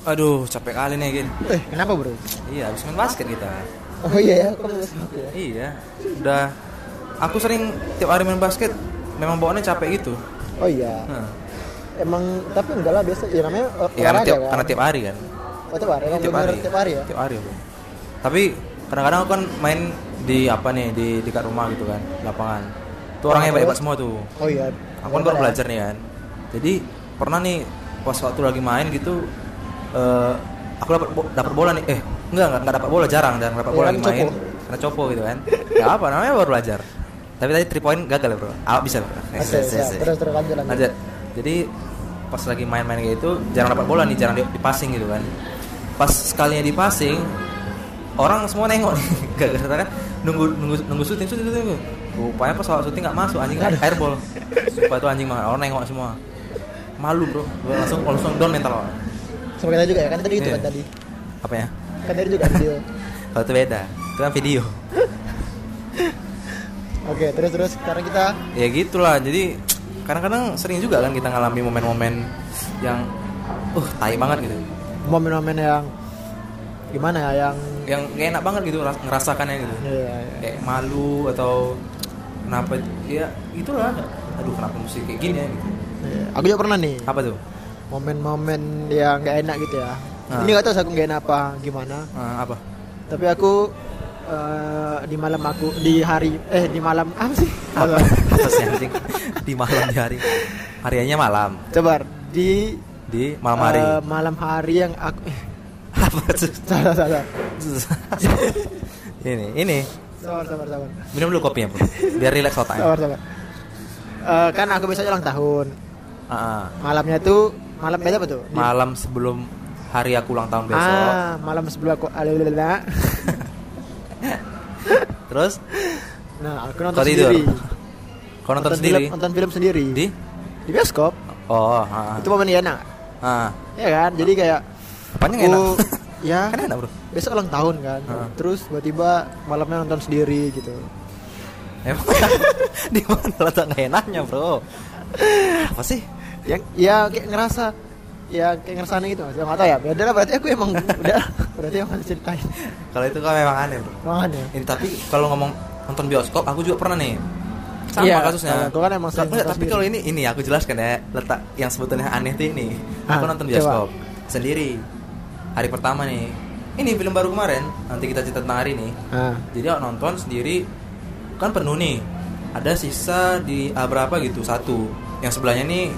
Aduh, capek kali nih, Gin. Eh, kenapa bro? Iya, habis main basket kita. Oh iya ya, ya? Iya, udah. Aku sering tiap hari main basket, memang bawaannya capek gitu. Oh iya. Nah, Emang tapi enggak lah biasa ya namanya uh, ya, karena tiap, kan. karena tiap hari kan. Oh, tiap hari. Tiap hari. tiap hari ya. Tiap hari, Bro. Tapi kadang-kadang aku kan main di apa nih, di dekat rumah gitu kan, lapangan. Tuh orangnya Oh, hebat terus? semua tuh. Oh iya. Aku kan baru belajar nih kan. Jadi pernah nih pas waktu lagi main gitu eh aku dapat bo- dapat bola nih. Eh, enggak enggak, enggak dapat bola jarang dan dapat bola kan lagi main. Karena copo gitu kan. Ya apa namanya baru belajar. Tapi tadi 3 point gagal ya, Bro. Ah, bisa, Bro. Oke, Yes, yes, siap. yes, yes. terus terus lanjut lanjut. Jadi pas lagi main-main kayak itu jarang dapat bola nih, jarang di, di passing gitu kan. Pas sekalinya di passing orang semua nengok nih. Gara-gara kan nunggu nunggu nunggu syuting syuting syuting. Rupanya pas awal syuting nggak masuk anjing airball. Sumpah itu anjing mah orang nengok semua. Malu, Bro. Langsung langsung down mental. orang. Sama kita juga ya kan tadi itu Iya. kan tadi. Apa ya? Kan tadi juga video. Kalau itu beda. Itu kan video. Oke, terus terus sekarang kita Ya gitulah. Jadi kadang-kadang sering juga kan kita ngalami momen-momen yang uh tai banget gitu. momen-momen yang gimana ya yang Yang gak enak banget gitu ras- ngerasakannya gitu. Iya, iya. kayak malu atau kenapa ya itulah aduh kenapa mesti kayak gini ya gitu. Iya. Aku juga pernah nih apa tuh momen-momen yang nggak enak gitu ya. Ah. Ini nggak tahu sih aku nggak enak apa gimana. Ah, apa Tapi aku eh, di malam aku di hari eh di malam apa sih? apa apa sih anjing di malam di hari hariannya malam Coba di di malam hari eh, malam hari yang aku eh, apa salah salah. ini ini Sabar sabar sabar. minum dulu kopinya bro biar relax otaknya Sabar sabar. Eh, kan aku biasanya ulang tahun. Ah, ah. Malamnya tuh malam beda apa tuh? Malam sebelum hari aku ulang tahun besok Ah, malam sebelum aku alilala. terus Nah, aku nonton kau sendiri. kau nonton sendiri Film, nonton film sendiri. di Di bioskop. oh ah, Itu momen yang enak. ah. Ya kan? Jadi kayak apanya aku- enak ya kan enak bro besok ulang tahun kan. Ah. Terus tiba-tiba malamnya nonton sendiri gitu. Emang di mana letak enaknya bro? Apa sih? Yang ya kayak ngerasa ya kayak ngerasa aneh gitu mas. Ya nggak tahu ya. Beda lah berarti aku emang udah berarti emang harus ceritain. Kalau itu kan memang aneh bro. Makanya. Ini tapi kalau ngomong nonton bioskop, aku juga pernah nih. Sama Iya, kasusnya. kalau aku kan emang sering Enggak, nonton tapi kalau ini ini aku jelaskan ya letak yang sebetulnya aneh tuh ini. Aku Ah, nonton coba. bioskop sendiri. Hari pertama nih. Ini film baru kemarin. Nanti kita cerita tentang hari ini. Ah. Jadi aku nonton sendiri kan penuh nih. Ada sisa di ah, berapa gitu satu. Yang sebelahnya nih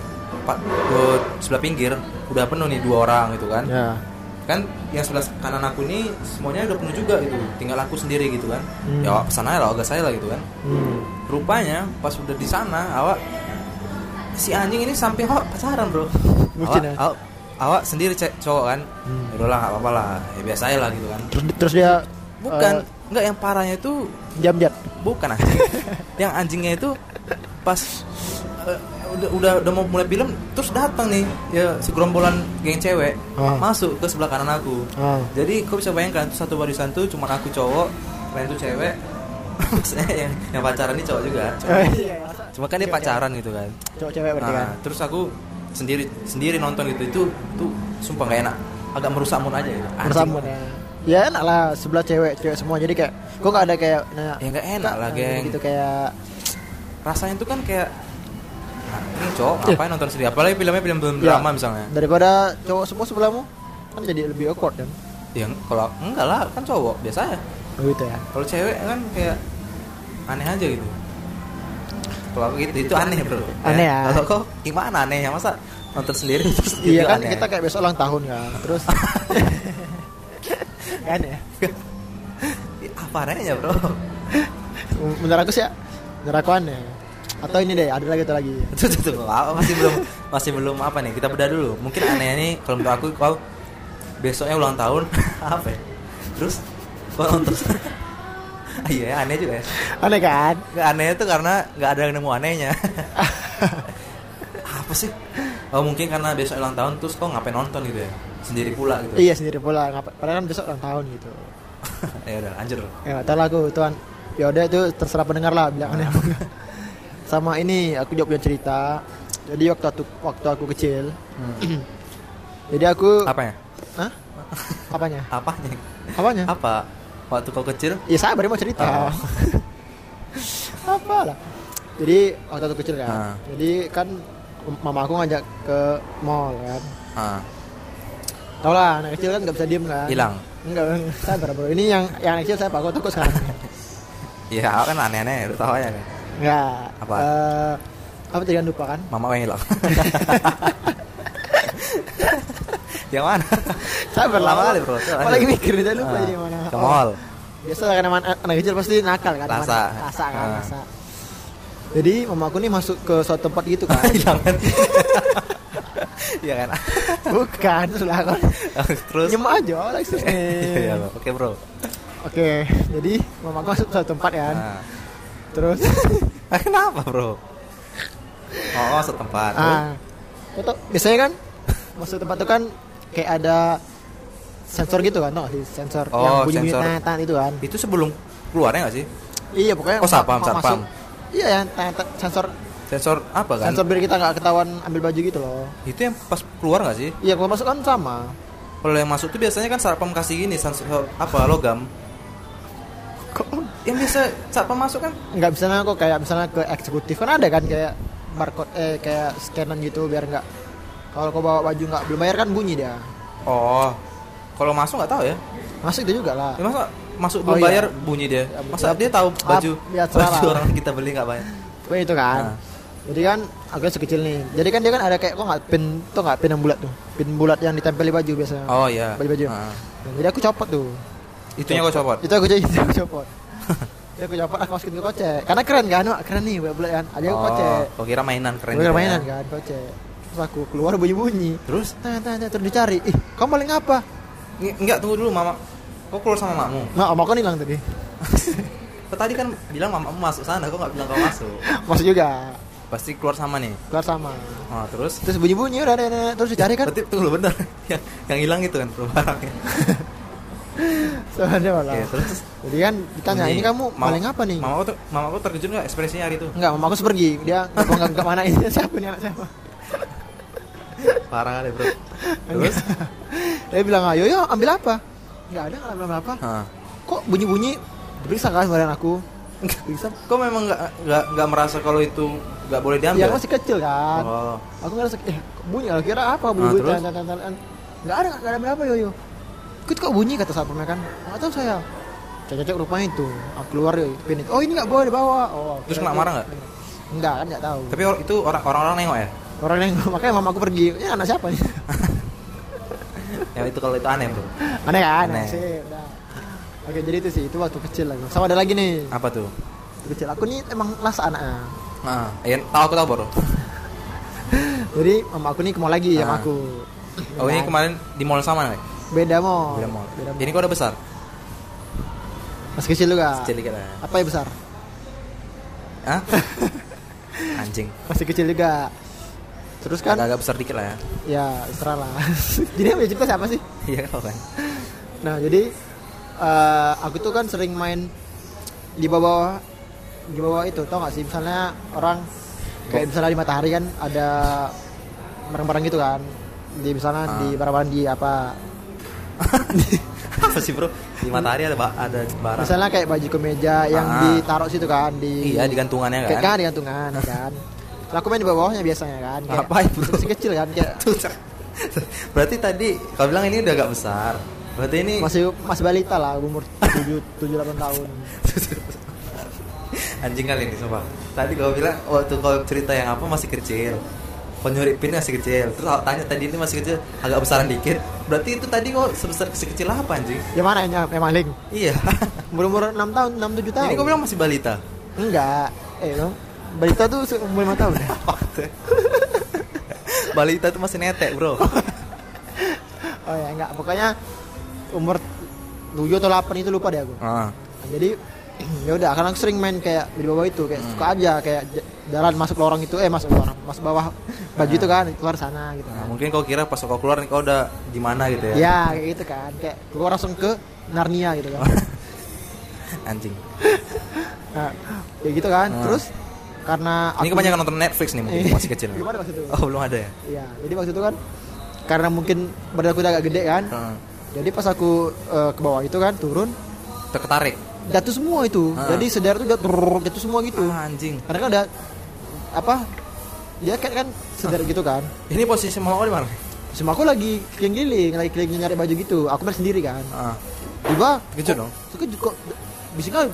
empat eh, sebelah pinggir udah penuh nih dua orang gitu kan. Ya. Kan yang sebelah kanan aku nih semuanya udah penuh juga gitu. Tinggal aku sendiri gitu kan. Hmm. Ya pesan aja lah agak saya lah gitu kan. Hmm. Rupanya pas udah di sana awak si anjing ini sampai awak pacaran bro. Bucin awak, ya? awak, awak sendiri cek cowok kan. Hmm. Ya udahlah nggak apa-apa lah. Ya biasa aja lah gitu kan. Terus terus dia Bukan, eh, enggak yang parahnya itu jam-jam. bukan anjing. yang anjingnya itu pas eh, udah udah udah mau mulai film terus datang nih ya segerombolan geng cewek Ah. masuk ke sebelah kanan aku. Ah. Jadi kau bisa bayangkan tuh satu barisan tuh cuma aku cowok, lain tuh cewek. Maksudnya yang, yang pacaran ini cowok juga. Cuma, Oh, iya. cuma kan dia pacaran gitu kan. Cowok cewek berarti kan. Nah, terus aku sendiri sendiri nonton gitu itu tuh sumpah gak enak. Agak merusak mood aja gitu. Anjing. Bersama ya. Ya enak lah sebelah cewek cewek semua jadi kayak kok nggak ada kayak nanya Ya nggak enak lah, "Kak," geng. gitu kayak rasanya tuh kan kayak "Ah, ini cowok ngapain nonton sendiri? Apalagi filmnya film film ya, drama misalnya. Daripada cowok semua sebelahmu kan jadi lebih awkward kan? Ya kalau enggak lah kan cowok biasa ya. Oh, gitu ya. Kalau cewek kan kayak aneh aja gitu. Kalau aku gitu itu aneh bro. Aneh ya. kalau kok gimana anehnya masa nonton sendiri terus iya gitu kan aneh? kita kayak besok ulang tahun kan terus. Kan ya. Apa anehnya bro? Menurut aku sih ya, menurut aku aneh atau ini deh ada lagi ada lagi? Tuh, tuh, apa, masih belum masih belum apa nih? Kita bedah dulu. Mungkin anehnya nih kalau menurut aku kau besoknya ulang tahun. Apa ya? terus? Kau nonton Ah, iya aneh juga ya. Aneh kan? Nggak aneh itu karena nggak ada yang nemu anehnya. Apa sih? Oh mungkin karena besok ulang tahun terus kau ngapain nonton gitu ya? Sendiri pula gitu. Iya sendiri pula. Ngapa padahal kan besok ulang tahun gitu. Ya udah lanjut ya tahu lah aku tuan ya udah itu terserah pendengar lah bilang aneh apa enggak. Sama ini aku juga punya cerita jadi waktu aku waktu aku kecil jadi aku apa ya Hah? Apanya? Apanya? Apanya? Apa? Waktu kau kecil? Ya saya baru mau cerita. Oh. Apa lah? Jadi waktu aku kecil kan. Ah. Jadi kan mama aku ngajak ke mall kan. Ah, Tau lah anak kecil kan nggak bisa diem kan. hilang. Enggak, sabar bro. Ini yang yang anak kecil saya pak, aku takut sekarang. Iya, kan aneh-aneh, lu tahu aja nih. Enggak. Apa? Eh, apa tadi yang lupa kan? Mama yang hilang. yang mana? Sabar. Lama kali, bro. Apa lagi mikir dia lupa Ah, jadi mana? Ke Oh, mall. Biasa lah kan anak, anak kecil pasti nakal kan. Rasa. Rasa kan, Ah. rasa. Jadi mama aku nih masuk ke suatu tempat gitu kan. hilang kan? Iya kan? Bukan, sudah kan. Terus? Nyemak aja, like Iya, Bro. oke bro. Oke, jadi mama aku masuk ke suatu tempat kan. Nah. Terus Ah, Kenapa bro? Oh, setempat. Terus? ah, foto biasanya kan masuk tempat itu kan kayak ada sensor gitu kan, no, sensor Oh, yang bunyi-bunyi sensor. tahan itu kan. Itu sebelum keluarnya nggak sih? Iya, pokoknya Oh, satpam. masuk- Iya, yang tahan- sensor Sensor apa kan? sensor biar kita nggak ketahuan ambil baju gitu loh. Itu yang pas keluar nggak sih? Iya, kalau masuk kan sama. Kalau yang masuk tuh biasanya kan satpam kasih gini sensor apa logam. Kok Yang biasa satpam masuk kan? nggak bisa kok kayak misalnya ke eksekutif kan ada kan kayak barcode eh kayak scanan gitu biar nggak kalau kau bawa baju nggak belum bayar kan bunyi dia. Oh, kalau masuk nggak tahu ya? Masuk itu juga lah. Ya masa masuk Oh, belum iya. bayar bunyi dia? Ya, Masa ya, dia tahu baju ya, baju orang kita beli nggak bayar? Itu kan. Nah. Jadi kan agak sekecil nih. Jadi kan dia kan ada kayak kok nggak pin tuh nggak pin yang bulat tuh. Pin bulat yang ditempel di baju biasanya. Oh iya. Baju-baju. Ah. Nah, jadi aku copot tuh. Itunya kau copot. Itu aku jadi itu aku copot. Jadi aku copot aku masukin ke kocek. Karena keren kan, wah keren nih bulat kan. Ada aku kocek. Oh, kau kira mainan keren. Gue gitu mainan ya. kan kocek. Terus aku keluar bunyi-bunyi. Terus? Tanya, tanya, terus dicari. Ih, kamu paling apa? Enggak tunggu dulu mama. Kau keluar sama mamamu. Nah, om aku hilang tadi. Kau tadi kan bilang mamamu masuk sana, kau nggak bilang kau masuk. Masuk juga. Pasti keluar sama nih. Keluar sama. Oh, terus? Terus bunyi-bunyi udah ada, terus dicari kan. Berarti tunggu bentar. yang yang hilang itu kan barangnya. Soalnya malah. Oke, terus? Jadi kan ditanya, ini kamu Mama- paling apa nih? Mama aku tuh, mama aku terkejut nggak ekspresinya hari itu? Enggak, mama aku pergi. Dia nggak nggak nggak mana ini siapa nih anak siapa. Parah kali bro. Terus? Dia bilang, ayo yo ambil apa? Enggak ada, nggak ambil apa. Kok bunyi-bunyi? Diperiksa kan badan aku. Diperiksa. Kau memang nggak nggak nggak merasa kalau itu nggak boleh diambil? Ya aku masih kecil kan. Oh. Aku ngerasa, eh kok bunyi? Kira apa bunyi? tan- tan. Nggak ada, nggak ada apa yo yo. Ikut kok bunyi kata satpamnya kan? Nggak tahu saya. Cocok rupanya itu. Aku keluar yo, pin itu. Oh ini nggak boleh dibawa. Oh. Terus kena marah nggak? Enggak kan nggak tahu. Tapi itu orang orang-orang nengok ya? Orang yang makanya mama aku pergi. Ya anak siapa nih? Ya itu kalau itu aneh bro. Aneh kan? Aneh. Sip, udah. Oke jadi itu sih itu waktu kecil lagi. Sama ada lagi nih. Apa tuh? Waktu kecil aku nih emang las anaknya. Nah, ya, tahu aku tahu bro. Jadi mama aku nih ke mall lagi Ah. aku. Oh ini kemarin di mall sama nih? Beda mall. Beda mall. Beda mall. Ini kok udah besar? Masih kecil juga. Kecil dikit lah. Apa yang besar? Hah? Anjing. Masih kecil juga. Terus kan? Agak-agak besar dikit lah ya. Ya terserah lah. jadi yang cerita siapa sih? Iya kan. Nah jadi eh, aku tuh kan sering main di bawah di bawah itu tau gak sih misalnya orang kayak misalnya di matahari kan ada barang-barang gitu kan di misalnya Ah. di barang-barang di apa Apa sih bro? Di matahari ada ada barang. misalnya kayak baju kemeja yang Ah. ditaruh situ kan di Iya di gantungannya kan. kan di gantungan ya kan aku main di bawahnya biasanya kan kayak Ngapain, bro? masih kecil kan kayak. Berarti tadi kau bilang ini udah agak besar. Berarti ini masih masih balita lah umur 7 7 8 tahun anjing kali ini sumpah. Tadi kau bilang waktu kau cerita yang apa masih kecil. Kau nyuri pin masih kecil. Terus tanya tadi ini masih kecil, agak besaran dikit. Berarti itu tadi kau sebesar sekecil apa anjing? yang mana yang yang maling Iya. umur umur 6 tahun 6 7 tahun ini kau bilang masih balita. Enggak. Eh, no. Balita tuh umur 5 tahun. balita itu masih netek, Bro. Oh ya, enggak. Pokoknya umur 7 atau 8 itu lupa deh aku. Ah. Jadi ya udah karena aku sering main kayak di bawah itu kayak suka aja kayak jalan masuk lorong itu eh masuk lorong masuk bawah baju itu kan keluar sana gitu Nah, kan. mungkin kau kira pas kau keluar nih kau udah di mana gitu ya. Ya, kayak gitu kan. Kayak keluar langsung ke Narnia gitu kan. Anjing. Nah, kayak gitu kan. Nah. Terus karena Ini kebanyakan nonton Netflix nih mungkin masih kecil. belum ada waktu itu. Oh, belum ada ya? Iya, jadi waktu itu kan karena mungkin badan aku udah agak gede kan Heeh. jadi pas aku eh, ke bawah itu kan turun terketarik jatuh semua itu Ah. jadi sedar tuh jatuh jatuh semua gitu ah, anjing karena kan udah apa dia kayak kan sedar gitu kan ini posisi kau di mana Semua aku lagi keliling-keliling, lagi keliling nyari baju gitu. Aku main sendiri kan. ah Tiba, kejut dong terkejut kok bisiknya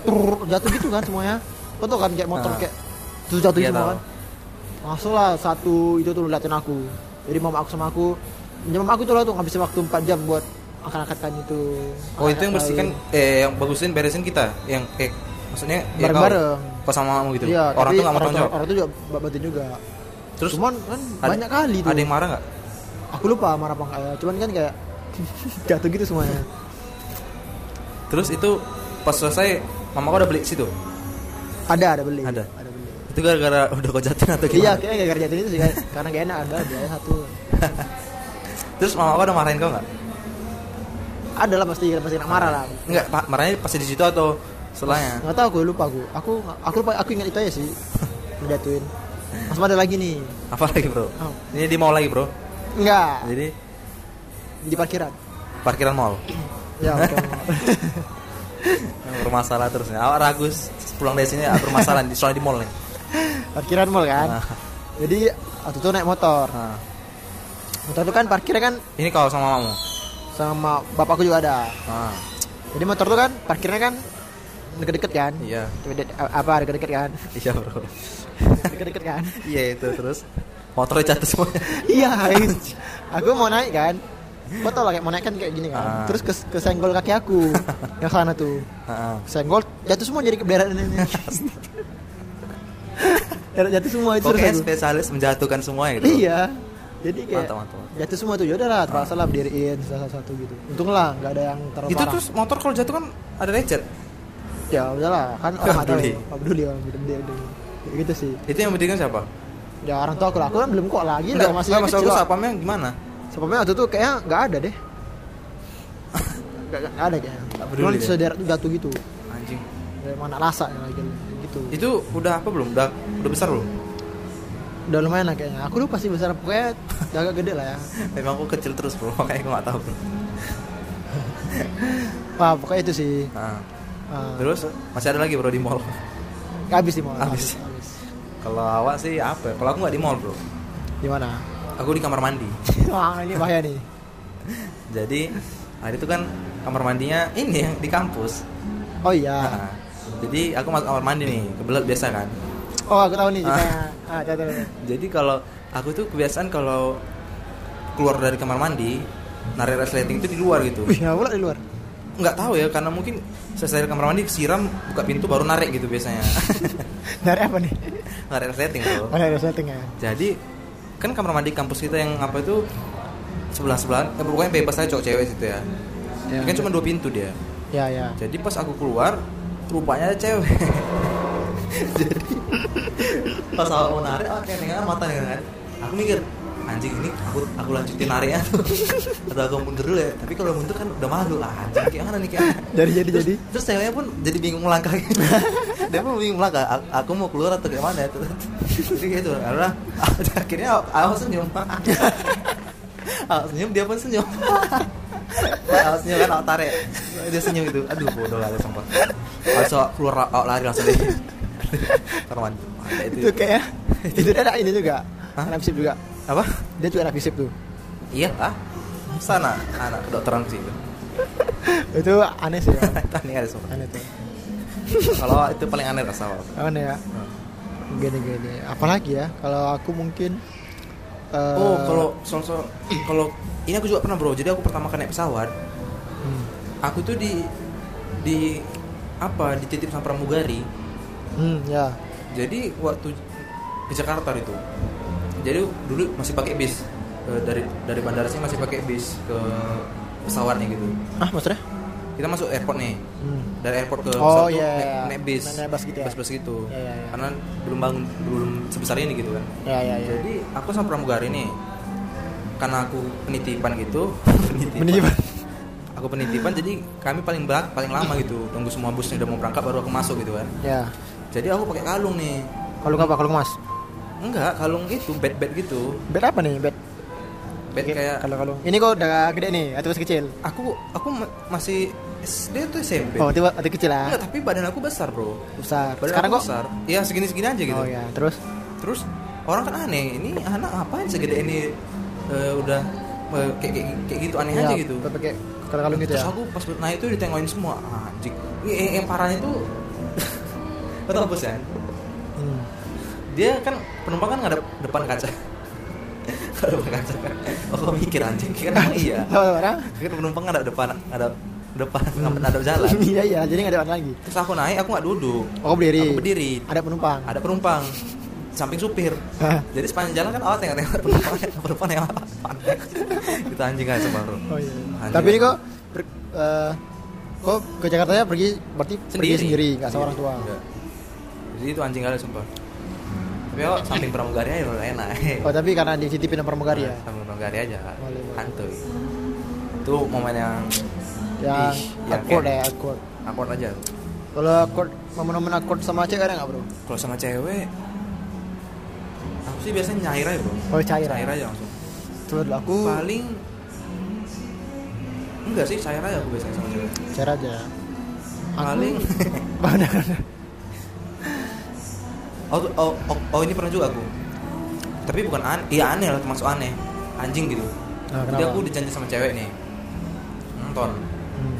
jatuh gitu kan semuanya. Kau tau kan kayak motor Ah. kayak terus jatuh Iya, semua tahu. kan. Langsung lah satu itu tuh liatin aku. Jadi mama aku sama aku, ya mama aku tuh lah tuh ngabisin waktu 4 jam buat angkat-angkatkan itu. oh itu yang bersihkan eh yang bagusin beresin kita yang eh maksudnya ya kau Bareng-bareng. sama mamamu gitu Iya, orang tuh nggak mau tanggung jawab orang tuh juga bantuin juga. terus Cuman kan ada- banyak kali tuh. ada yang marah nggak Aku lupa marah apa enggak ya. Cuman kan kayak jatuh gitu semuanya. terus itu pas selesai mama kau udah beli situ Ada, ada beli. Ada? Ada beli. itu gara-gara udah kau jatuhin atau Iya, gimana kayaknya gara-gara jatuh itu sih. Karena gak enak ada biaya satu. terus mama kau udah marahin kau nggak Ada lah pasti pasti nak marah lah. Enggak, Pak, marahnya pasti di situ atau setelahnya? Nggak tahu aku lupa aku. Aku aku lupa aku ingat itu aja sih. Ngejatuhin. Mas ada lagi nih. Apa lagi, Bro? Oh. Ini di mall lagi, Bro. Enggak, Jadi di parkiran. parkiran mall. Ya, bermasalah terus nih. Awak ragu pulang dari sini ah, bermasalah di soalnya di mall nih. parkiran mall kan. Nah, Jadi waktu itu naik motor. nah. Motor itu kan parkirnya kan Ini kau sama mamamu. Sama bapakku juga ada. Nah, Jadi motor tuh kan parkirnya kan deket-deket kan. iya. Apa deket-deket kan? Iya, Bro. Deket-deket kan? iya itu terus motornya jatuh semuanya. iya, itu. aku mau naik kan. Kau tau lah kayak mau naik kan kayak gini kan. Ah. Terus kes kesenggol kaki aku yang sana tuh. Heeh. Senggol jatuh semua jadi keberan ini. Jatuh semua itu kayak spesialis menjatuhkan semua gitu. Iya. Jadi kayak Mantap, mantap. jatuh semua tuh ya udahlah terpaksa lah berdiriin salah satu gitu. Untung lah nggak ada yang terlalu Itu parah. terus motor kalau jatuh kan ada lecet. ya udahlah kan Nggak orang nggak tahu peduli. ya. Nggak peduli orang peduli peduli. Kayak gitu sih. Itu yang berdirikan siapa? Ya orang tua aku lah. Aku kan belum kok lagi Enggak, lah masih maksud kecil. aku lah. sapamnya gimana? Sebabnya waktu itu kayaknya nggak ada deh. Nggak nggak ada kayaknya. Nggak peduli Cuman sederet tuh jatuh gitu. Anjing. Dari mana rasa ya lagi gitu. Itu udah apa belum? Udah udah besar belum? Udah lumayan lah kayaknya. Aku lupa sih besar pokoknya udah agak gede lah ya. Memang aku kecil terus bro, makanya aku gak tahu bro. Wah pokoknya itu sih. Nah, Ah, terus masih ada lagi bro di mall. habis sih mau Habis. habis. Kalau awak sih apa? Kalau aku nggak di mall bro, Di mana? aku di kamar mandi. Wah ini bahaya nih. Jadi hari itu kan kamar mandinya ini yang di kampus. Oh iya. Nah, jadi aku masuk kamar mandi nih, kebelet biasa kan. Oh aku tahu nih ceritanya. Ah, tahu, tahu, tahu. Jadi kalau aku tuh kebiasaan kalau keluar dari kamar mandi, narik resleting itu di luar gitu. Wih, nggak pula di luar. Nggak tahu ya, karena mungkin selesai dari kamar mandi siram, buka pintu baru narik gitu biasanya. Dari apa nih? narik resleting bro. Oh, dari settingnya. Jadi kan kamar mandi kampus kita yang apa itu sebelah sebelah, eh, pokoknya bebas aja cowok cewek situ ya. Ya. Kan cuma dua pintu dia. Ya ya. Jadi pas aku keluar, rupanya ada cewek. Jadi pas awal mau narik, ah, kayak nengar mata nih kan. Aku mikir, anjing ini aku aku lanjutin nariknya. Atau aku mundur dulu ya. Tapi kalau mundur kan udah malu lah. Anjing kayak mana nih kayak. Jadi jadi Terus, jadi. terus ceweknya pun jadi bingung melangkah gitu. Dia pun bingung melangkah. Aku, aku mau keluar atau gimana ya? Jadi gitu. Karena akhirnya aku senyum. Aku senyum dia pun senyum. Aku senyum kan aku tarik. Dia senyum gitu. Aduh bodoh lah sumpah. Aku keluar lari langsung deh. Karena itu. Itu kayak itu dia ada ini juga. Hah? Anak fisip juga. apa? Dia juga anak fisip tuh. Iya ah. Sana anak kedokteran sih itu. Itu aneh sih. Ya. Tani ada sumpah. aneh tuh. Kalau itu paling aneh rasa. Aneh ya. Gini gini. Apalagi ya? Kalau aku mungkin. eh, Oh, kalau soal soal kalau ini aku juga pernah bro. Jadi aku pertama kali naik pesawat, hmm. aku tuh di di apa dititip sama pramugari. Hmm, ya. Jadi waktu di Jakarta itu, jadi dulu masih pakai bis Eh, dari dari bandara sih masih pakai bis ke pesawatnya gitu. Ah, maksudnya? Kita masuk airport nih. Hmm. Dari airport ke Oh, pesawat tuh iya, naik, iya. naik bis, Naik bus gitu ya? bus gitu. Iya, iya, iya. Karena belum bangun belum sebesar ini gitu kan. Ya, ya, ya. Jadi aku sama pramugari nih karena aku penitipan gitu, penitipan. Penitipan. Aku penitipan jadi kami paling berat, paling lama gitu. Tunggu semua busnya udah mau berangkat baru aku masuk gitu kan. Ya. Jadi aku pakai kalung nih. Kalau apa? Kalau mas? Enggak, kalung itu bed-bed gitu. Bed apa nih? Bed? Bad kayak kalau kalau ini kok udah gede nih atau masih kecil? Aku aku ma- masih SD tuh SMP oh tiba atau kecil lah. Enggak, tapi badan aku besar bro. Besar. Badan sekarang kok besar. Iya segini segini aja gitu. Oh ya terus? Terus orang kan aneh ini anak ngapain segede ini eh, udah eh, kayak, kayak kayak gitu aneh aja gitu. Iya, pakai kalau kalung gitu terus ya? aku pas naik itu ditengokin semua. Anjing. Ini yang, yang parahnya tuh betul bos ya? Hmm. dia kan penumpang kan ngadep depan kaca. Ngadep depan kaca. Kan oh kok mikir anjing? Kan emang iya. Orang? Kan penumpang ngadep depan ngadep depan ngadep jalan. Iya iya jadi nggak ada orang lagi. Terus aku naik aku nggak duduk. Oh berdiri. Aku berdiri. Ada penumpang. Ada penumpang. Samping supir. Jadi sepanjang jalan kan awal tengok-tengok penumpang penumpang yang pandai kita anjing aja separuh oh iya. Anjing. tapi ini kok ber- eh, kok ke Jakarta ya pergi berarti pergi sendiri. nggak sama orang tua? Enggak. Jadi itu anjing kali sumpah. Tapi kok samping pramugari aja enak. Oh tapi karena dititipin sama pramugari ya? Samping pramugari aja. Santuy itu momen yang yang awkward kayak- ya awkward. Awkward aja. Kalau awkward momen-momen awkward sama cewek ada nggak bro? Kalau sama cewek aku sih biasanya nyair aja bro. Oh cair cair aja langsung. Dulu aku paling enggak sih cair aja aku biasanya sama cewek. Cair aja. Paling udah. Oh, oh, oh, oh, ini pernah juga aku. Tapi bukan aneh iya aneh lah termasuk aneh. Anjing gitu. Nah, jadi aku dijanji sama cewek nih. Nonton. Hmm.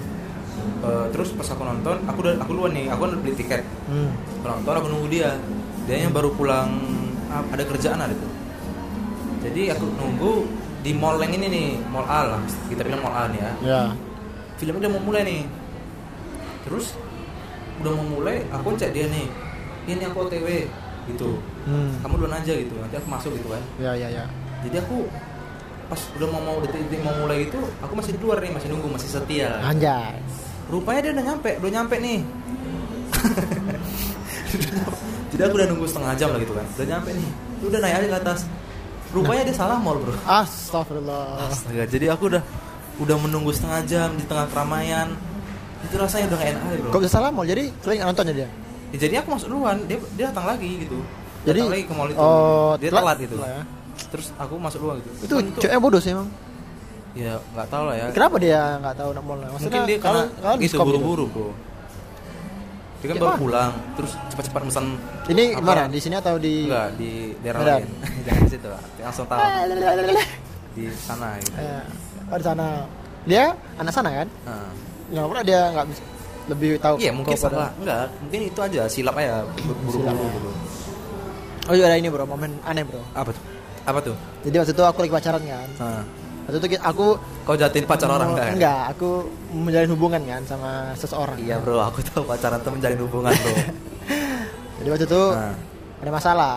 Eh, terus pas aku nonton aku udah aku duluan nih aku kan udah beli tiket. Hmm. aku nonton aku nunggu dia. Dia yang baru pulang ah, ada kerjaan ada tuh jadi aku nunggu di mall yang ini nih mall A lah kita bilang mall A nih ya. Ya. Filmnya udah mau mulai nih. Terus udah mau mulai aku cek dia nih ini aku OTW gitu. Hmm. kamu duluan aja gitu. Nanti aku masuk gitu kan. Ya ya ya. Jadi aku pas udah mau mau detik-detik mau mulai itu aku masih di luar nih masih nunggu masih setia. Anjay rupanya dia udah nyampe udah nyampe nih. Jadi aku udah nunggu setengah jam lah gitu kan. Udah nyampe nih. Udah naik aja ke atas. Rupanya dia salah mall bro. Astagfirullah. Astaga, jadi aku udah udah menunggu setengah jam di tengah keramaian. Itu rasanya udah gak enak aja bro. Kok bisa salah mau jadi sering nontonnya dia Ya, jadi aku masuk duluan dia dia datang lagi gitu. Jadi- datang lagi ke mall itu. oh, dia telat- telat gitu. ya. terus aku masuk duluan gitu. Itu ceweknya bodoh sih emang? Ya nggak tahu lah ya. Kenapa dia nggak tahu nak mall? Mungkin dia karena kalau gitu diskon buru-buru bro. Dia kan Ya, baru pulang terus cepat-cepat pesan ini mana di sini atau di enggak di daerah lain. Jangan di situ lah langsung tahu. Di sana gitu. Eh, oh, di sana. Dia anak sana kan? Nah. nggak pernah dia nggak bisa lebih tahu iya mungkin kau pada- salah. Enggak mungkin itu aja silap aja buru-buru gitu oh iya ada ini bro momen aneh bro. Apa tuh? Apa tuh? Jadi waktu itu aku lagi pacaran kan? Nah. waktu itu aku kau jatin pacar orang enggak enggak aku menjalin hubungan kan sama seseorang. Iya bro aku tahu pacaran tuh menjalin hubungan bro. Jadi waktu itu nah. ada masalah.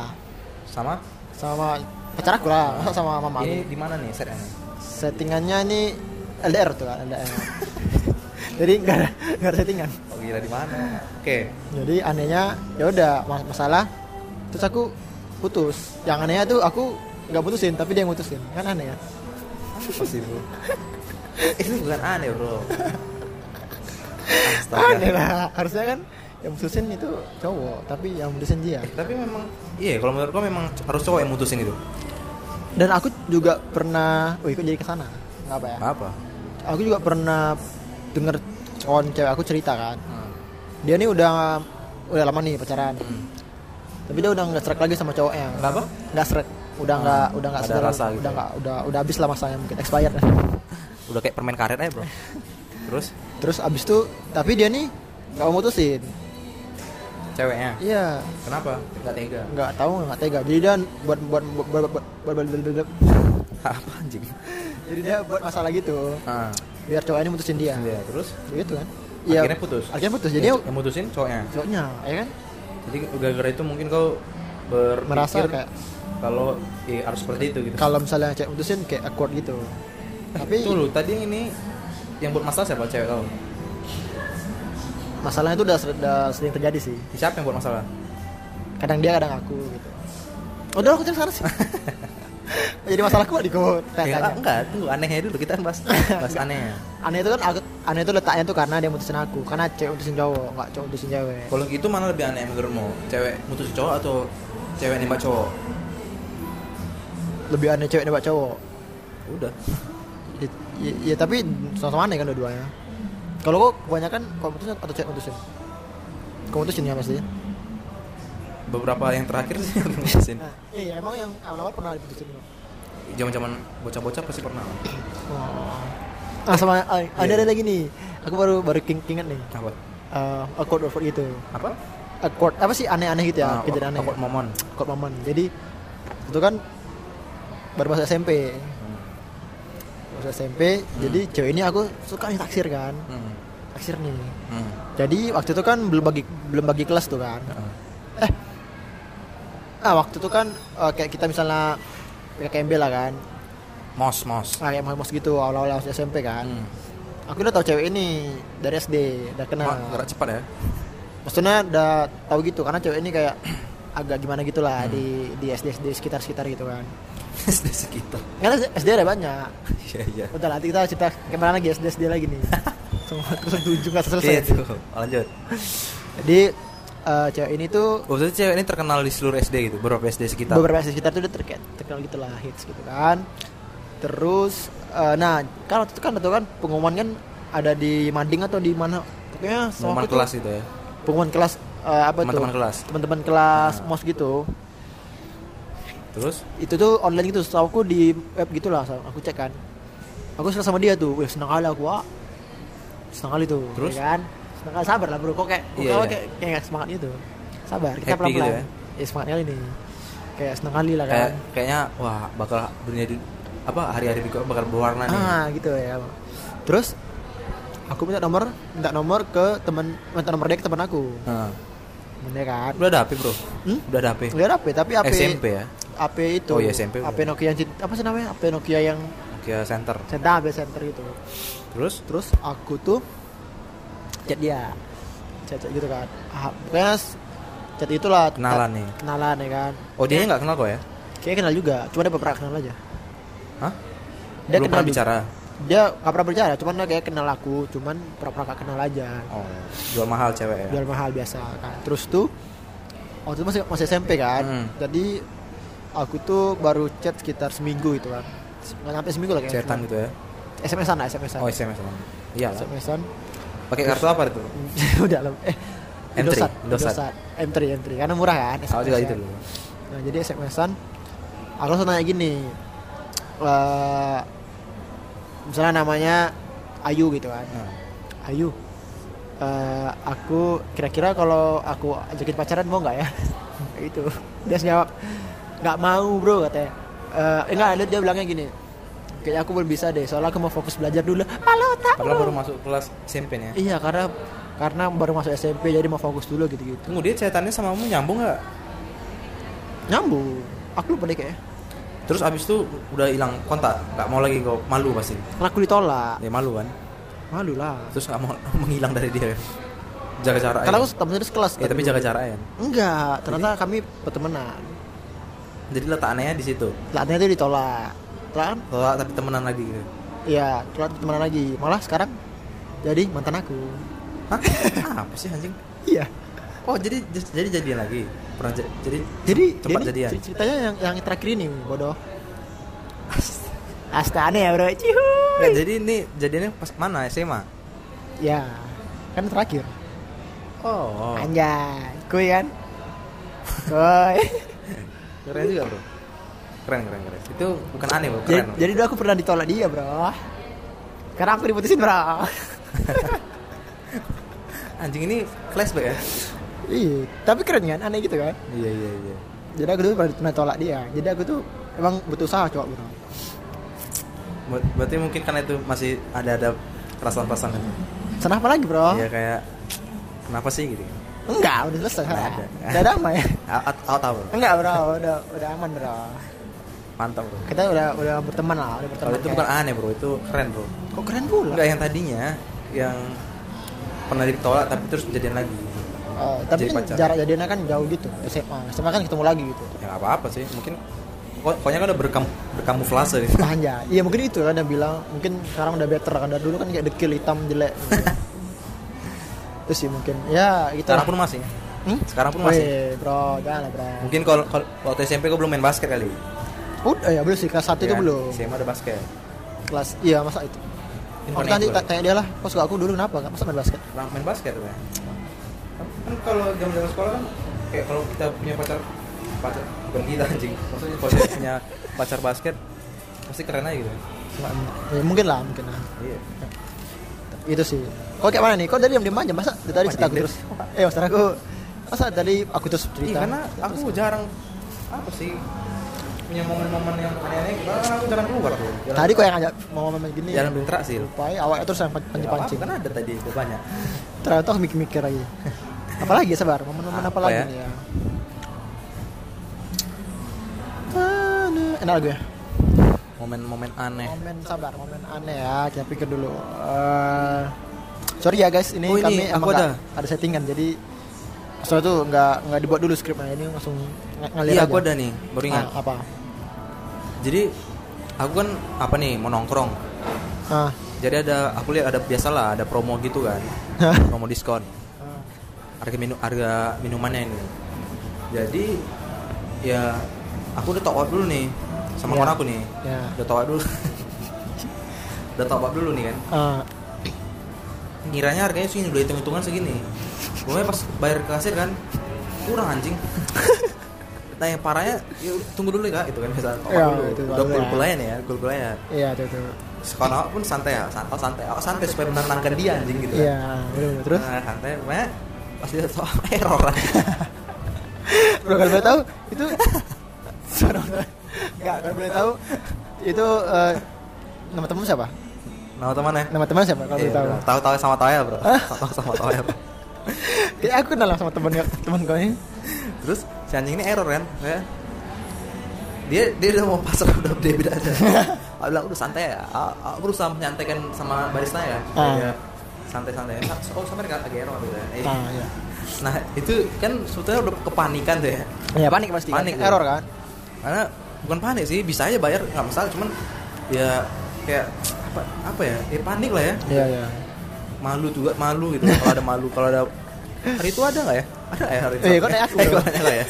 Sama? Sama pacar aku lah sama mama ini di mana nih setnya settingannya ini LDR tuh kan LDR jadi nggak ada nggak ada settingan. Oh gila di mana? Oke. Jadi anehnya ya udah mas- masalah terus aku putus. Yang anehnya tuh aku nggak putusin tapi dia yang putusin. Kan aneh ya? Apa sih bro? Itu bukan aneh bro. Aneh Astaga. lah. Harusnya kan yang putusin itu cowok tapi yang putusin dia. Tapi memang iya kalau menurut gua memang harus cowok yang mutusin itu. Dan aku juga pernah oh ikut jadi ke sana nggak apa ya? Apa. Aku juga pernah denger kawan cewek aku cerita kan Hmm. dia nih udah udah lama nih pacaran tapi dia udah nggak serak lagi sama cowoknya Kenapa? nggak serak udah nggak udah nggak Ada rasa gitu udah ya? nggak udah udah habis lah masanya mungkin expired udah kayak permen karet aja bro terus terus abis itu tapi dia nih nggak mau mutusin ceweknya iya kenapa nggak tega nggak tahu nggak tega jadi dia buat buat buat buat, buat, buat, buat- buat- buat- apa anjing jadi dia buat masalah gitu ah biar cowok ini mutusin dia. Iya terus? Gitu kan? Akhirnya putus. Akhirnya putus. Jadi yang, yang mutusin cowoknya. cowoknya ya kan? Jadi gara-gara itu mungkin kau berpikir merasa kayak kalau eh, harus seperti itu gitu. kalau misalnya cewek mutusin kayak awkward gitu. Tapi itu loh tadi yang ini yang buat masalah siapa cewek kau? Masalahnya itu udah, udah sering terjadi sih. Siapa yang buat masalah? Kadang dia kadang aku gitu. Udah aku cari sana sih jadi masalahku di kau Eh, tanya. Enggak tunggu anehnya dulu kita kan bahas bahas anehnya aneh itu kan aneh itu letaknya tuh karena dia mutusin aku karena cewek mutusin cowok nggak cowok mutusin cewek. Kalau gitu mana lebih aneh menurutmu? Cewek mutusin cowok atau cewek nembak cowok? Lebih aneh cewek nembak cowok. Udah. Ya, ya, ya, tapi sama-sama aneh kan dua-duanya. Kalau kok kebanyakan kok putusin atau cewek putusin kau putusin ya pasti beberapa yang terakhir sih aku ngurusin nah, iya emang yang awal-awal pernah diputusin? Zaman zaman bocah-bocah pasti pernah. Oh. ah sama ah, ada Iya. ada lagi nih. Aku baru baru king kingan nih. Apa? Uh, awkward awkward gitu apa? Awkward apa sih? Aneh-aneh gitu ya Ah, kejadian aneh. Awkward moment awkward moment jadi itu kan baru masuk SMP Hmm. masuk SMP jadi cewek ini aku suka nih taksir kan. Hmm. taksir nih. Hmm. jadi waktu itu kan belum bagi belum bagi kelas tuh kan. Heeh. eh. Ah waktu itu kan eh, kayak kita misalnya PKMB lah kan. Mos mos ah, kayak mos gitu awal-awal masuk SMP kan. Hmm. aku udah tahu cewek ini dari SD udah kenal. Wah, gerak cepat ya. Maksudnya udah tahu gitu karena cewek ini kayak agak gimana gitulah Hmm. di di SD SD sekitar sekitar gitu kan. SD sekitar. Karena SD ada banyak. Iya iya. Udah nanti kita cerita ke mana lagi SD SD lagi nih. Semua terus tujuh nggak selesai. Tuh lanjut. Jadi eh, cewek ini tuh Oh, jadi cewek ini terkenal di seluruh SD gitu, beberapa SD sekitar. beberapa SD sekitar tuh udah terkenal, terkenal gitu lah hits gitu kan terus eh, nah kan waktu itu kan itu kan pengumuman kan ada di Mading atau di mana pokoknya Pengumuman kelas gitu ya. pengumuman kelas eh, apa Teman-teman tuh kelas. teman-teman kelas Nah. mos gitu Terus itu tuh online gitu setahu aku di web gitulah so, aku cek kan aku suka sama dia tuh wih senang kali aku ah senang kali tuh Terus? ya kan senang kali sabar lah bro kok kayak kok kayak iya. kayak, kayak nggak semangat gitu sabar kita pelan pelan gitu ya? ya semangat kali nih kayak senang kali lah kayak kan kayaknya wah bakal dunia di apa hari-hari di bakal berwarna nih. ah gitu ya terus aku minta nomor minta nomor ke teman minta nomor dia ke teman aku Nah, bener kan udah ada HP, Bro. Hmm? Udah ada HP. Nggak ada HP tapi HP SMP ya. HP itu Oh, iya, SMP HP udah. Nokia yang apa sih namanya HP Nokia yang Nokia Center. center HP center gitu Terus terus aku tuh chat dia chat, chat gitu kan ah, pokoknya chat itulah Kenalan nih. kenalan ya kan Oh, dia nggak kenal kok ya? kayak kenal juga cuma dia pernah kenal aja Hah? dia Belum kenal pernah juga. bicara. dia nggak pernah bicara cuman dia kayak kenal aku cuman pernah-pernah gak kenal aja Oh, jual mahal cewek ya. jual mahal biasa kan terus tuh waktu itu masih masih SMP kan Hmm. jadi aku tuh baru chat sekitar seminggu itu kan nggak sampai seminggu lah kayaknya Cetan gitu ya. SMS-an lah SMS-an Oh, SMS. Iya lah. SMS-an Pakai kartu apa itu? udah lah. Eh M3, Indosat, Indosat. M3 M3 karena murah kan Aku juga itu dulu. nah jadi SMS-an aku langsung nanya gini eh misalnya namanya Ayu gitu kan. Nah, Ayu eh, aku kira-kira kalau aku ajakin pacaran mau nggak ya? Gitu. Dia jawab nggak mau bro katanya. Eh enggak dia bilangnya gini kayaknya aku belum bisa deh soalnya aku mau fokus belajar dulu halo tak padahal bro. baru masuk kelas SMP nih ya. iya karena karena baru masuk SMP jadi mau fokus dulu gitu-gitu Tunggu dia cetannya sama kamu nyambung nggak? nyambung aku lupa deh kayaknya Terus abis itu udah hilang kontak, nggak mau lagi kau malu pasti. karena aku ditolak Ya malu kan. malu lah Terus nggak mau menghilang dari dia. Jaga jarak. karena aku temennya sekelas Ya, tapi dulu. jaga jarak ya. enggak ternyata kami bertemanan Jadi letak anehnya di situ. latihnya itu ditolak Kan Tolak tapi temenan lagi gitu. Iya, telat temenan lagi. Malah sekarang jadi mantan aku. Hah? Apa sih anjing? Iya. Oh jadi jadi jadian lagi. Pernah ja- jadi Jadi sempat jadi jadian. cer- ceritanya yang yang terakhir ini bodoh. Astana ya bro, cihu. Nggak, jadi ini jadiannya pas mana SMA? Ya, kan terakhir. Oh, Anjay, kuy kan? Kuy. keren juga bro. Keren keren keren. Itu bukan aneh bro, jadi, keren. jadi dulu aku pernah ditolak dia bro. Karena aku diputusin bro. Anjing ini flashback ya? iya, tapi keren kan? Aneh gitu kan? Iya iya iya. Jadi aku dulu pernah tolak dia. Jadi aku tuh emang butuh usaha cowok bro. Ber- Berarti mungkin karena itu masih ada ada perasaan-perasaan itu. Senang apa lagi bro? Iya kayak kenapa sih gitu? Enggak, udah selesai. Nggak Udah, ada. udah damai. Out, out, out bro. Enggak bro, udah udah aman bro. Mantap bro. Kita udah udah berteman lah, udah berteman. Kalau itu kayak- bukan aneh bro, itu keren bro. Kok keren pula? Enggak yang tadinya yang pernah ditolak tapi terus jadian lagi. Oh, tapi Jadi kan pacar. jarak jadinya kan jauh gitu. SMA, SMA kan ketemu lagi gitu. Ya nggak apa-apa sih, mungkin pok- pokoknya kan udah berkam berkamuflase gitu. Anjay. Iya mungkin itu kan dia bilang, mungkin sekarang udah better kan dari dulu kan kayak dekil hitam jelek. Terus sih mungkin ya gitu. Sekarang pun masih. Hmm? Sekarang pun masih. Weh, bro, jangan lah bro. Mungkin kalau kalau waktu SMP gue belum main basket kali. Udah ya belum sih kelas satu itu Iya kan? belum. SMA ada basket Kelas iya masa itu. Bukan nanti tanya dia lah, kok suka aku dulu kenapa? Masa main basket? Main basket ya kan kalau zaman zaman sekolah kan kayak kalau kita punya pacar pacar bukan kita anjing maksudnya kalau kita punya pacar basket pasti keren aja gitu ya, mungkin lah, mungkin lah. iya Itu sih. Kok kayak mana nih? Kok tadi diam-diam aja masa dari cerita aku terus. Eh, maksud aku masa tadi aku terus Iya, cerita. karena aku jarang apa sih punya momen-momen yang aneh-aneh karena kan aku jarang keluar tuh jarang, Tadi kok yang ngajak mau ngomong gini. jarang berinteraksi Lupai awalnya terus yang Ya, pancing-pancing. kan ada tadi itu banyak Ternyata aku mikir-mikir lagi. Apalagi sabar, momen-momen apa, Apa lagi ya? nih ya? Enak lagu ya? momen-momen aneh Momen sabar, momen aneh ya. Kita pikir dulu. Eh, sorry ya guys, ini Oh, ini kami aku emang ada. ada settingan jadi setelah itu nggak nggak dibuat dulu skripnya ini langsung ng- ngalir iya aja. aku ada nih baru ingat Ah, apa? Jadi aku kan apa nih mau nongkrong Ah. jadi ada aku lihat ada biasalah ada promo gitu kan promo diskon Ah. harga minum harga minumannya ini jadi ya aku udah up dulu nih sama Iya. kawan aku nih Ya. udah up dulu udah up dulu nih kan Ah. ngiranya harganya segini udah hitung hitungan segini gue pas bayar ke kasir kan kurang anjing nah yang parahnya ya tunggu dulu ya kak itu kan biasa up Iya, dulu itu udah gul ya. gulayan ya gul gulayan Iya, itu tuh. sekolah aku pun santai ya santai santai aku santai supaya menenangkan dia anjing gitu kan. Iya, benar terus. nah, santai pokoknya pas dia top up error lah Bro, kalau boleh tahu itu Enggak, kalau boleh tahu itu eh, nama temen siapa? nama temannya Nama teman siapa kalau boleh Iya, tahu? bro. tahu tahu sama Toya bro tahu sama Toya bro Kayak aku kenal sama temen temen kau ini. terus si anjing ini error kan? Ya. Dia dia udah mau pasar udah dia beda aja. Aku bilang udah santai ya. Aku berusaha menyantaikan sama barista ya Ah. Dia santai-santai. Oh sampai kan lagi error gitu ya. Eh, Ah, iya. nah itu kan sebetulnya udah kepanikan tuh ya. Ya panik pasti. Panik, kan? error kan? karena bukan panik sih bisa aja bayar nggak masalah. Cuman ya kayak apa apa ya? Ya panik lah ya. Iya, iya. malu juga malu gitu. Kalau ada malu kalau ada hari itu ada nggak ya ada ya hari itu Eh, kok nanya aku, Eh, kok nanya nggak ya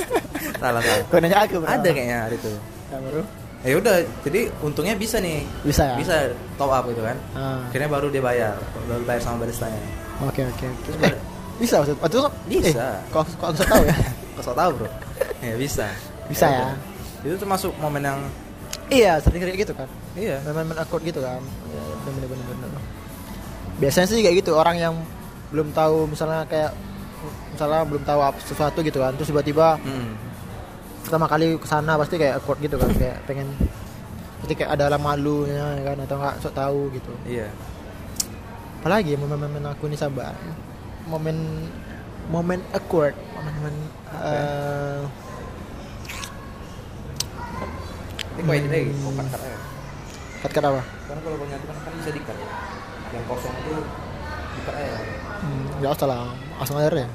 salah salah Kau nanya aku, ada kayaknya hari itu Ya, bro. ya udah jadi untungnya bisa nih Bisa ya? bisa top up gitu kan Ah. akhirnya baru dia bayar baru bayar sama baristanya Oke, oke, oke. Terus Eh, bisa maksud. Waktu itu Bisa. Eh, kok kok aku tahu ya? kok tau bro ya bisa Bisa ya. udah. itu termasuk momen yang iya, sering kayak gitu kan. iya Main-main akun gitu kan. Ya, bener bener bener. Biasanya sih kayak gitu orang yang belum tahu misalnya kayak misalnya belum tahu apa sesuatu gitu kan terus tiba-tiba Hmm. pertama kali ke sana pasti kayak awkward gitu kan kayak pengen pasti kayak ada lah malunya ya kan atau nggak sok tahu gitu. Iya. Apalagi momen-momen aku ini sabar momen momen awkward momen-momen eh, ini kok ini lagi kok cut cut aja kat kat apa? Karena kalau banyak kan kan bisa dikat yang kosong itu dikat aja. Hmm, nggak usah lah langsung aja ya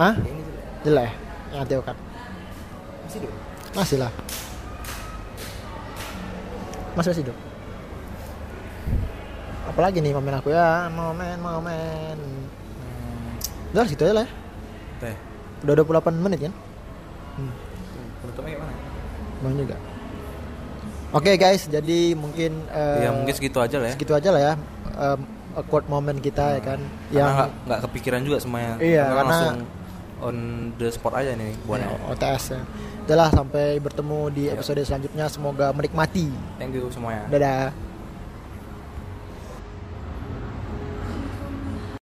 ah jelek. Yang cut masih dong masih lah. Masih masih dong apalagi nih momen aku ya. Momen momen. Hmm. udah situ aja lah ya. teh. Udah 28 menit kan? Hmm. penutupnya gimana mau juga. Oke guys. Jadi mungkin eh, ya mungkin segitu aja lah ya. segitu aja lah ya. Em, awkward moment kita ya kan yang yang nggak kepikiran juga semuanya. Iya, Karena karena- langsung on the spot aja nih buatnya ya, OTS ya. Udahlah sampai bertemu di episode selanjutnya. Semoga menikmati. Thank you semuanya. Dadah